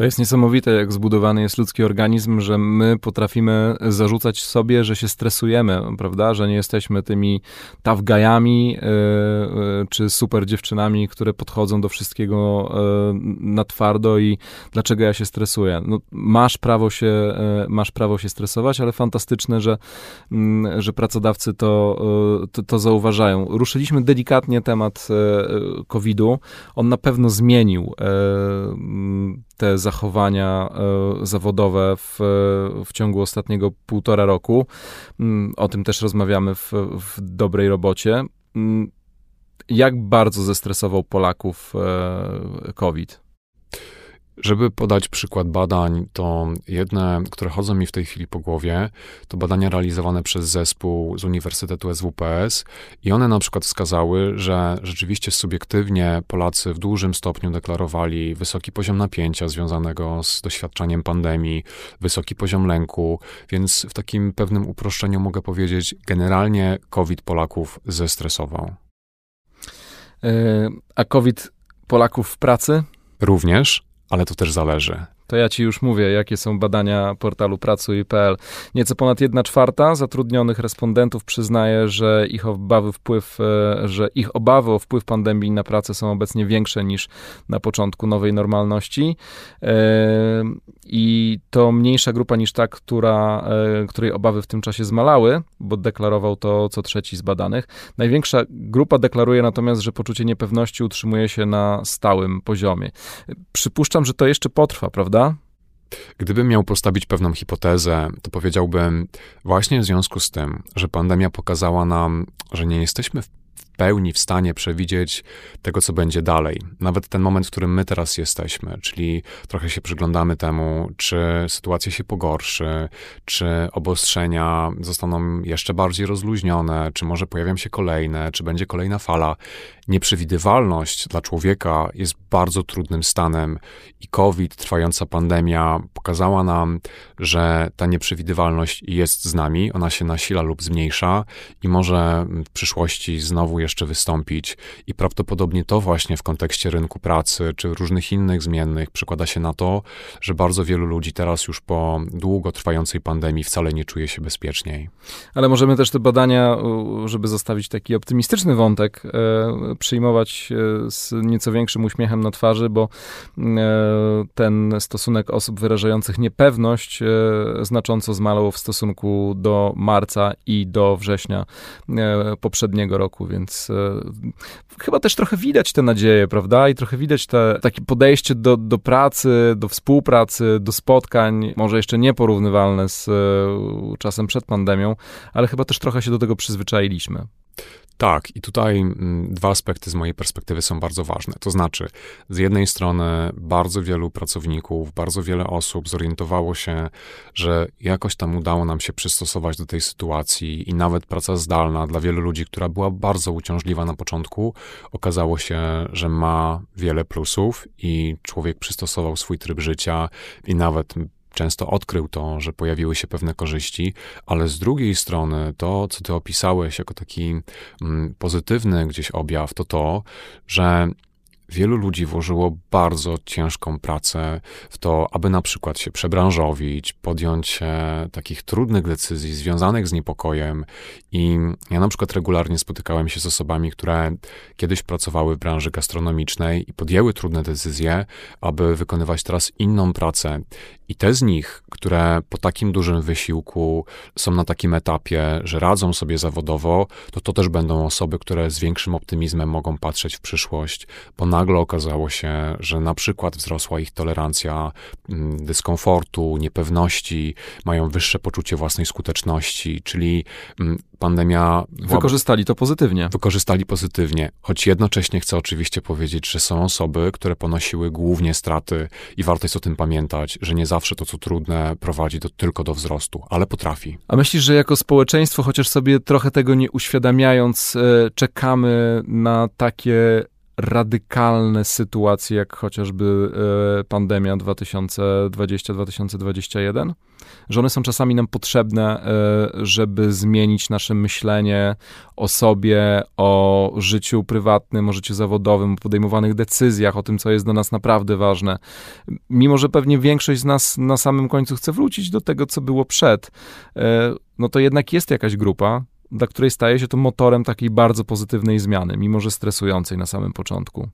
To jest niesamowite, jak zbudowany jest ludzki organizm, że my potrafimy zarzucać sobie, że się stresujemy, prawda? Że nie jesteśmy tymi guyami yy, czy super dziewczynami, które podchodzą do wszystkiego yy, na twardo i dlaczego ja się stresuję. No, masz, prawo się, masz prawo się stresować, ale fantastyczne, że, mm, że pracodawcy to, to, to zauważają. Ruszyliśmy delikatnie temat COVID-u. On na pewno zmienił te zachowania e, zawodowe w, w ciągu ostatniego półtora roku. Mm, o tym też rozmawiamy w, w dobrej robocie. Mm, jak bardzo zestresował Polaków e, COVID? Żeby podać przykład badań, to jedne, które chodzą mi w tej chwili po głowie, to badania realizowane przez zespół z Uniwersytetu SWPS i one na przykład wskazały, że rzeczywiście subiektywnie Polacy w dużym stopniu deklarowali wysoki poziom napięcia związanego z doświadczaniem pandemii, wysoki poziom lęku, więc w takim pewnym uproszczeniu mogę powiedzieć, generalnie COVID Polaków zestresował. Yy, a COVID Polaków w pracy? Również ale to też zależy. To ja ci już mówię, jakie są badania portalu pracuj.pl. Nieco ponad 1 czwarta zatrudnionych respondentów przyznaje, że ich obawy wpływ, e, że ich obawy o wpływ pandemii na pracę są obecnie większe niż na początku nowej normalności. E, I to mniejsza grupa niż ta, która, e, której obawy w tym czasie zmalały, bo deklarował to co trzeci z badanych. Największa grupa deklaruje natomiast, że poczucie niepewności utrzymuje się na stałym poziomie. Przypuszczam, że to jeszcze potrwa, prawda? Gdybym miał postawić pewną hipotezę, to powiedziałbym właśnie w związku z tym, że pandemia pokazała nam, że nie jesteśmy w pełni w stanie przewidzieć tego, co będzie dalej. Nawet ten moment, w którym my teraz jesteśmy, czyli trochę się przyglądamy temu, czy sytuacja się pogorszy, czy obostrzenia zostaną jeszcze bardziej rozluźnione, czy może pojawią się kolejne, czy będzie kolejna fala. Nieprzewidywalność dla człowieka jest bardzo trudnym stanem i COVID, trwająca pandemia, pokazała nam, że ta nieprzewidywalność jest z nami, ona się nasila lub zmniejsza i może w przyszłości znowu jeszcze wystąpić. I prawdopodobnie to właśnie w kontekście rynku pracy czy różnych innych zmiennych przekłada się na to, że bardzo wielu ludzi teraz już po długo trwającej pandemii wcale nie czuje się bezpieczniej. Ale możemy też te badania, żeby zostawić taki optymistyczny wątek, e, przyjmować e, z nieco większym uśmiechem na twarzy, bo e, ten stosunek osób wyrażających niepewność znacząco zmalał w stosunku do marca i do września poprzedniego roku, więc chyba też trochę widać te nadzieje, prawda? I trochę widać te, takie podejście do, do pracy, do współpracy, do spotkań, może jeszcze nieporównywalne z czasem przed pandemią, ale chyba też trochę się do tego przyzwyczailiśmy. Tak, i tutaj mm, dwa aspekty z mojej perspektywy są bardzo ważne. To znaczy, z jednej strony bardzo wielu pracowników, bardzo wiele osób zorientowało się, że jakoś tam udało nam się przystosować do tej sytuacji i nawet praca zdalna dla wielu ludzi, która była bardzo uciążliwa na początku, okazało się, że ma wiele plusów i człowiek przystosował swój tryb życia i nawet często odkrył to, że pojawiły się pewne korzyści, ale z drugiej strony to, co ty opisałeś jako taki mm, pozytywny gdzieś objaw, to to, że wielu ludzi włożyło bardzo ciężką pracę w to, aby na przykład się przebranżowić, podjąć takich trudnych decyzji związanych z niepokojem. I ja na przykład regularnie spotykałem się z osobami, które kiedyś pracowały w branży gastronomicznej i podjęły trudne decyzje, aby wykonywać teraz inną pracę. I te z nich, które po takim dużym wysiłku są na takim etapie, że radzą sobie zawodowo, to to też będą osoby, które z większym optymizmem mogą patrzeć w przyszłość, bo nagle okazało się, że na przykład wzrosła ich tolerancja mm, dyskomfortu, niepewności, mają wyższe poczucie własnej skuteczności, czyli mm, pandemia. Wykorzystali to pozytywnie. Wykorzystali pozytywnie, choć jednocześnie chcę oczywiście powiedzieć, że są osoby, które ponosiły głównie straty i warto jest o tym pamiętać, że nie zawsze to, co trudne, prowadzi do, tylko do wzrostu, ale potrafi. A myślisz, że jako społeczeństwo, chociaż sobie trochę tego nie uświadamiając, e, czekamy na takie radykalne sytuacje, jak chociażby e, pandemia 2020-2021, że one są czasami nam potrzebne, e, żeby zmienić nasze myślenie o sobie, o życiu prywatnym, o życiu zawodowym, o podejmowanych decyzjach, o tym, co jest dla nas naprawdę ważne. Mimo, że pewnie większość z nas na samym końcu chce wrócić do tego, co było przed, e, no to jednak jest jakaś grupa, dla której staje się to motorem takiej bardzo pozytywnej zmiany, mimo że stresującej na samym początku.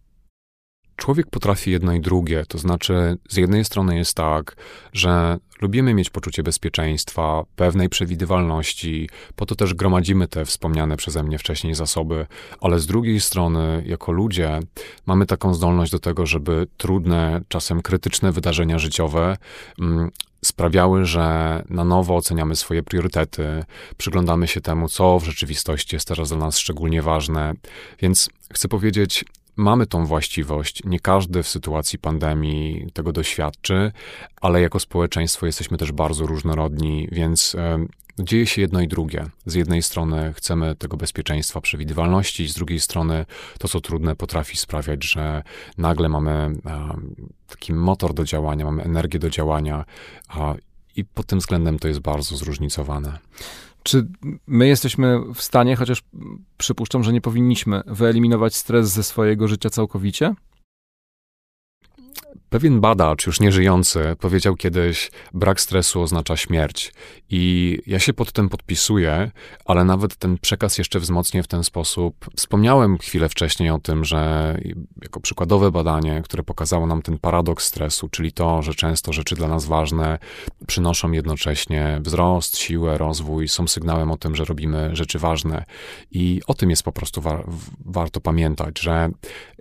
Człowiek potrafi jedno i drugie, to znaczy, z jednej strony jest tak, że lubimy mieć poczucie bezpieczeństwa, pewnej przewidywalności, po to też gromadzimy te wspomniane przeze mnie wcześniej zasoby, ale z drugiej strony, jako ludzie, mamy taką zdolność do tego, żeby trudne, czasem krytyczne wydarzenia życiowe mm, sprawiały, że na nowo oceniamy swoje priorytety, przyglądamy się temu, co w rzeczywistości jest teraz dla nas szczególnie ważne. Więc chcę powiedzieć, mamy tą właściwość. Nie każdy w sytuacji pandemii tego doświadczy, ale jako społeczeństwo jesteśmy też bardzo różnorodni, więc dzieje się jedno i drugie. Z jednej strony chcemy tego bezpieczeństwa, przewidywalności, z drugiej strony to, co trudne, potrafi sprawiać, że nagle mamy taki motor do działania, mamy energię do działania i pod tym względem to jest bardzo zróżnicowane. Czy my jesteśmy w stanie, chociaż przypuszczam, że nie powinniśmy, wyeliminować stres ze swojego życia całkowicie? Pewien badacz, już nieżyjący, powiedział kiedyś: brak stresu oznacza śmierć. I ja się pod tym podpisuję, ale nawet ten przekaz jeszcze wzmocnię w ten sposób. Wspomniałem chwilę wcześniej o tym, że jako przykładowe badanie, które pokazało nam ten paradoks stresu, czyli to, że często rzeczy dla nas ważne przynoszą jednocześnie wzrost, siłę, rozwój, są sygnałem o tym, że robimy rzeczy ważne. I o tym jest po prostu wa warto pamiętać, że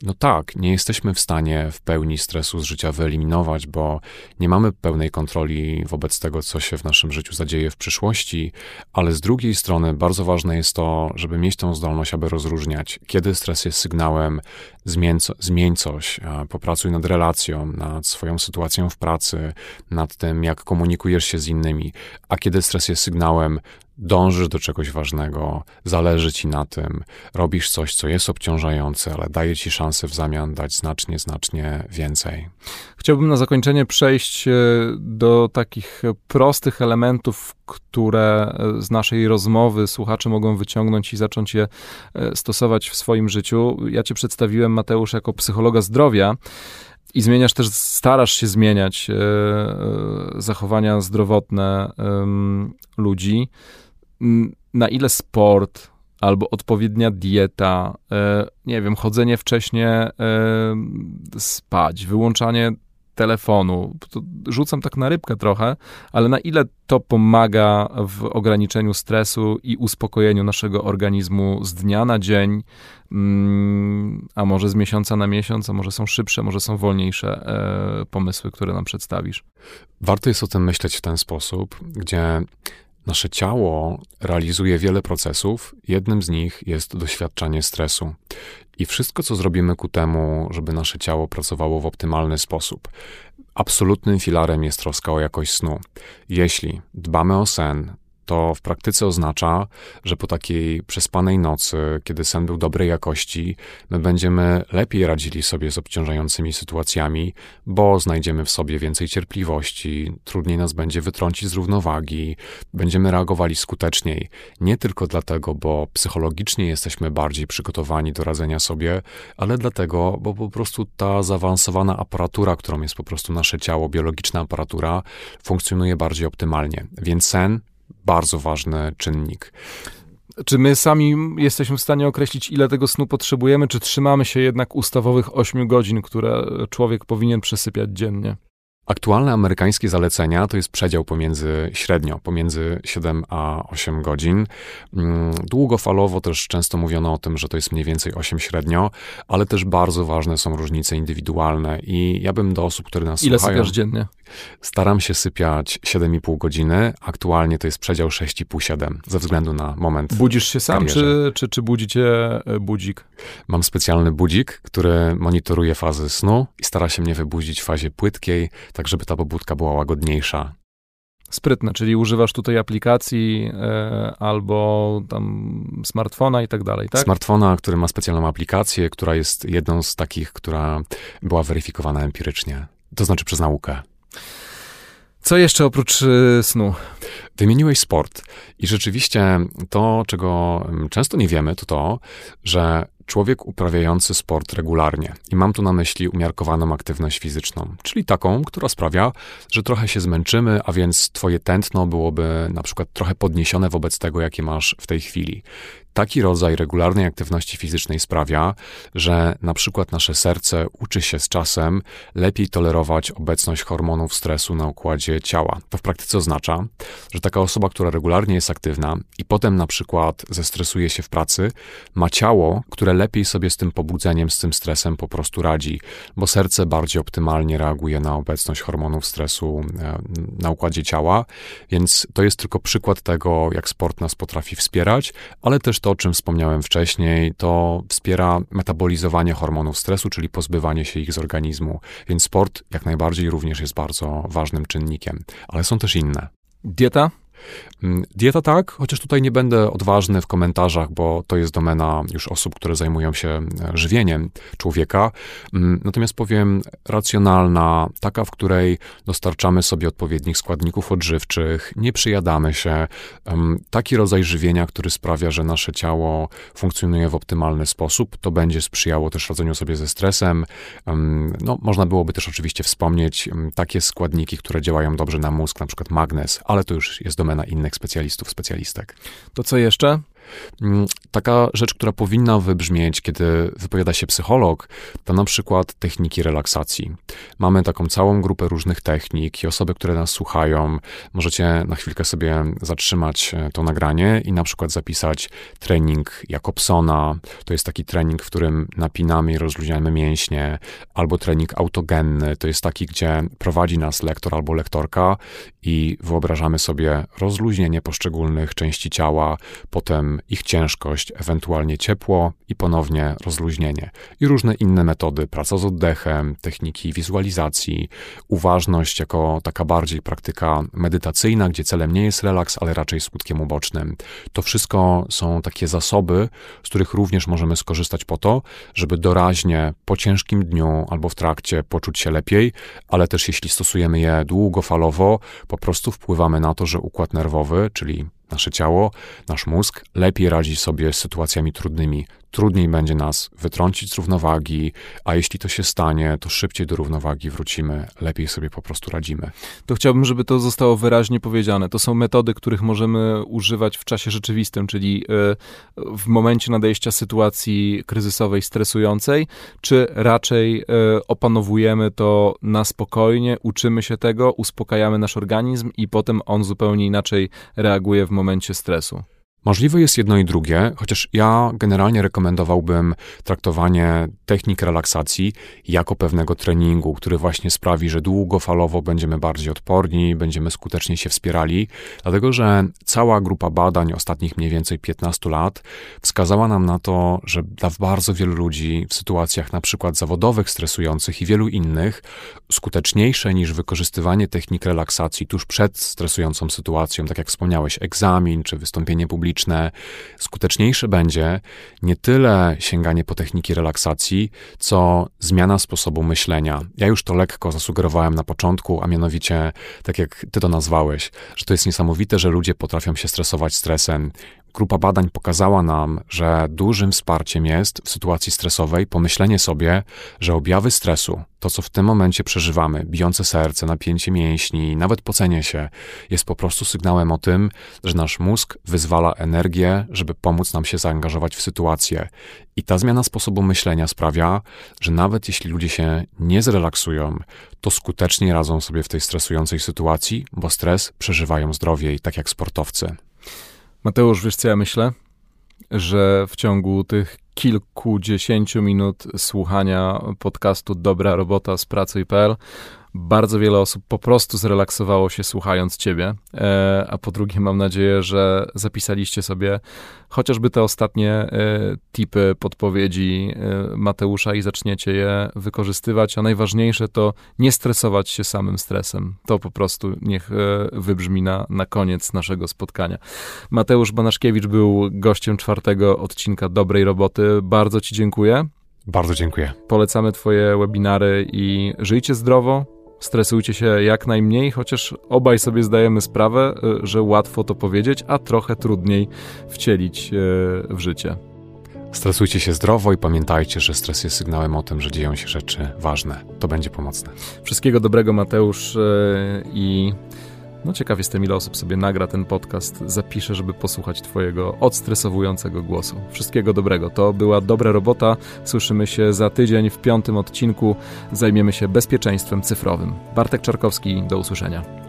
no tak, nie jesteśmy w stanie w pełni stresu z życia wyeliminować, bo nie mamy pełnej kontroli wobec tego, co się w naszym życiu zadzieje w przyszłości, ale z drugiej strony bardzo ważne jest to, żeby mieć tą zdolność, aby rozróżniać, kiedy stres jest sygnałem zmień, zmień coś, popracuj nad relacją, nad swoją sytuacją w pracy, nad tym, jak komunikujesz się z innymi, a kiedy stres jest sygnałem, dążysz do czegoś ważnego, zależy ci na tym, robisz coś, co jest obciążające, ale daje ci szansę w zamian dać znacznie, znacznie więcej. Chciałbym na zakończenie przejść e, do takich prostych elementów, które e, z naszej rozmowy słuchacze mogą wyciągnąć i zacząć je e, stosować w swoim życiu. Ja cię przedstawiłem, Mateusz, jako psychologa zdrowia. I zmieniasz też, starasz się zmieniać zachowania zdrowotne ludzi na ile sport albo odpowiednia dieta, e, nie wiem, chodzenie wcześnie e, spać, wyłączanie telefonu. rzucam tak na rybkę trochę, ale na ile to pomaga w ograniczeniu stresu i uspokojeniu naszego organizmu z dnia na dzień, mm, a może z miesiąca na miesiąc, a może są szybsze, może są wolniejsze e, pomysły, które nam przedstawisz. Warto jest o tym myśleć w ten sposób, gdzie Nasze ciało realizuje wiele procesów, jednym z nich jest doświadczanie stresu. I wszystko, co zrobimy ku temu, żeby nasze ciało pracowało w optymalny sposób. Absolutnym filarem jest troska o jakość snu. Jeśli dbamy o sen, to w praktyce oznacza, że po takiej przespanej nocy, kiedy sen był dobrej jakości, my będziemy lepiej radzili sobie z obciążającymi sytuacjami, bo znajdziemy w sobie więcej cierpliwości, trudniej nas będzie wytrącić z równowagi, będziemy reagowali skuteczniej. Nie tylko dlatego, bo psychologicznie jesteśmy bardziej przygotowani do radzenia sobie, ale dlatego, bo po prostu ta zaawansowana aparatura, którą jest po prostu nasze ciało, biologiczna aparatura, funkcjonuje bardziej optymalnie. Więc sen bardzo ważny czynnik. Czy my sami jesteśmy w stanie określić, ile tego snu potrzebujemy, czy trzymamy się jednak ustawowych 8 godzin, które człowiek powinien przesypiać dziennie? Aktualne amerykańskie zalecenia to jest przedział pomiędzy średnio, pomiędzy 7 a 8 godzin. Mm, długofalowo też często mówiono o tym, że to jest mniej więcej 8 średnio, ale też bardzo ważne są różnice indywidualne i ja bym do osób, które nas Ile słuchają... Ile sypiasz dziennie? Staram się sypiać 7,5 godziny. Aktualnie to jest przedział 6,5-7 ze względu na moment. Budzisz się sam, czy, czy, czy budzi cię e, budzik? Mam specjalny budzik, który monitoruje fazy snu i stara się mnie wybudzić w fazie płytkiej, tak żeby ta pobudka była łagodniejsza. Sprytne, czyli używasz tutaj aplikacji e, albo tam smartfona i tak dalej, tak? Smartfona, który ma specjalną aplikację, która jest jedną z takich, która była weryfikowana empirycznie, to znaczy przez naukę. Co jeszcze oprócz y, snu? Wymieniłeś sport i rzeczywiście to, czego mm, często nie wiemy, to to, że człowiek uprawiający sport regularnie, i mam tu na myśli umiarkowaną aktywność fizyczną, czyli taką, która sprawia, że trochę się zmęczymy, a więc twoje tętno byłoby na przykład trochę podniesione wobec tego, jakie masz w tej chwili. Taki rodzaj regularnej aktywności fizycznej sprawia, że na przykład nasze serce uczy się z czasem lepiej tolerować obecność hormonów stresu na układzie ciała. To w praktyce oznacza, że taka osoba, która regularnie jest aktywna i potem na przykład zestresuje się w pracy, ma ciało, które lepiej sobie z tym pobudzeniem, z tym stresem po prostu radzi, bo serce bardziej optymalnie reaguje na obecność hormonów stresu e, na układzie ciała, więc to jest tylko przykład tego, jak sport nas potrafi wspierać, ale też to, o czym wspomniałem wcześniej, to wspiera metabolizowanie hormonów stresu, czyli pozbywanie się ich z organizmu, więc sport jak najbardziej również jest bardzo ważnym czynnikiem, ale są też inne. Dieta? Mm, dieta tak, chociaż tutaj nie będę odważny w komentarzach, bo to jest domena już osób, które zajmują się e, żywieniem człowieka. Mm, natomiast powiem racjonalna, taka, w której dostarczamy sobie odpowiednich składników odżywczych, nie przyjadamy się. Taki rodzaj żywienia, który sprawia, że nasze ciało funkcjonuje w optymalny sposób, to będzie sprzyjało też radzeniu sobie ze stresem. No, można byłoby też oczywiście wspomnieć takie składniki, które działają dobrze na mózg, na przykład magnez, ale to już jest domena innych specjalistów, specjalistek. To co jeszcze? Mm, taka rzecz, która powinna wybrzmieć, kiedy wypowiada się psycholog, to na przykład techniki relaksacji. Mamy taką całą grupę różnych technik i osoby, które nas słuchają, możecie na chwilkę sobie zatrzymać e, to nagranie i na przykład zapisać trening Jakobsona. To jest taki trening, w którym napinamy i rozluźniamy mięśnie, albo trening autogenny. To jest taki, gdzie prowadzi nas lektor albo lektorka i wyobrażamy sobie rozluźnienie poszczególnych części ciała, potem ich ciężkość, ewentualnie ciepło i ponownie rozluźnienie. I różne inne metody, praca z oddechem, techniki wizualizacji, uważność jako taka bardziej praktyka medytacyjna, gdzie celem nie jest relaks, ale raczej skutkiem ubocznym. To wszystko są takie zasoby, z których również możemy skorzystać po to, żeby doraźnie po ciężkim dniu albo w trakcie poczuć się lepiej, ale też jeśli stosujemy je długofalowo, po prostu wpływamy na to, że układ nerwowy, czyli nasze ciało, nasz mózg lepiej radzi sobie z sytuacjami trudnymi, trudniej będzie nas wytrącić z równowagi, a jeśli to się stanie, to szybciej do równowagi wrócimy, lepiej sobie po prostu radzimy. To chciałbym, żeby to zostało wyraźnie powiedziane. To są metody, których możemy używać w czasie rzeczywistym, czyli e, w momencie nadejścia sytuacji kryzysowej, stresującej, czy raczej e, opanowujemy to na spokojnie, uczymy się tego, uspokajamy nasz organizm i potem on zupełnie inaczej reaguje w momencie stresu. Możliwe jest jedno i drugie, chociaż ja generalnie rekomendowałbym traktowanie technik relaksacji jako pewnego treningu, który właśnie sprawi, że długofalowo będziemy bardziej odporni, będziemy skutecznie się wspierali, dlatego że cała grupa badań ostatnich mniej więcej 15 lat wskazała nam na to, że dla bardzo wielu ludzi w sytuacjach na przykład zawodowych, stresujących i wielu innych, skuteczniejsze niż wykorzystywanie technik relaksacji tuż przed stresującą sytuacją, tak jak wspomniałeś, egzamin czy wystąpienie publiczne, skuteczniejsze będzie nie tyle sięganie po techniki relaksacji, co zmiana sposobu myślenia. Ja już to lekko zasugerowałem na początku, a mianowicie, tak jak ty to nazwałeś, że to jest niesamowite, że ludzie potrafią się stresować stresem, Grupa badań pokazała nam, że dużym wsparciem jest w sytuacji stresowej pomyślenie sobie, że objawy stresu, to co w tym momencie przeżywamy, bijące serce, napięcie mięśni, nawet pocenie się, jest po prostu sygnałem o tym, że nasz mózg wyzwala energię, żeby pomóc nam się zaangażować w sytuację. I ta zmiana sposobu myślenia sprawia, że nawet jeśli ludzie się nie zrelaksują, to skutecznie radzą sobie w tej stresującej sytuacji, bo stres przeżywają zdrowiej, tak jak sportowcy. Mateusz, wiesz co ja myślę? Że w ciągu tych kilkudziesięciu minut słuchania podcastu Dobra Robota z Pracy.pl bardzo wiele osób po prostu zrelaksowało się słuchając ciebie, e, a po drugie mam nadzieję, że zapisaliście sobie chociażby te ostatnie e, tipy, podpowiedzi e, Mateusza i zaczniecie je wykorzystywać, a najważniejsze to nie stresować się samym stresem. To po prostu niech wybrzmi na, na koniec naszego spotkania. Mateusz Banaszkiewicz był gościem czwartego odcinka Dobrej Roboty. Bardzo ci dziękuję. Bardzo dziękuję. Polecamy Twoje webinary i żyjcie zdrowo, Stresujcie się jak najmniej, chociaż obaj sobie zdajemy sprawę, e, że łatwo to powiedzieć, a trochę trudniej wcielić e, w życie. Stresujcie się zdrowo i pamiętajcie, że stres jest sygnałem o tym, że dzieją się rzeczy ważne. To będzie pomocne. Wszystkiego dobrego, Mateusz, e, i no ciekaw jestem, ile osób sobie nagra ten podcast, zapisze, żeby posłuchać Twojego odstresowującego głosu. Wszystkiego dobrego. To była dobra robota. Słyszymy się za tydzień w piątym odcinku. Zajmiemy się bezpieczeństwem cyfrowym. Bartek Czarkowski, do usłyszenia.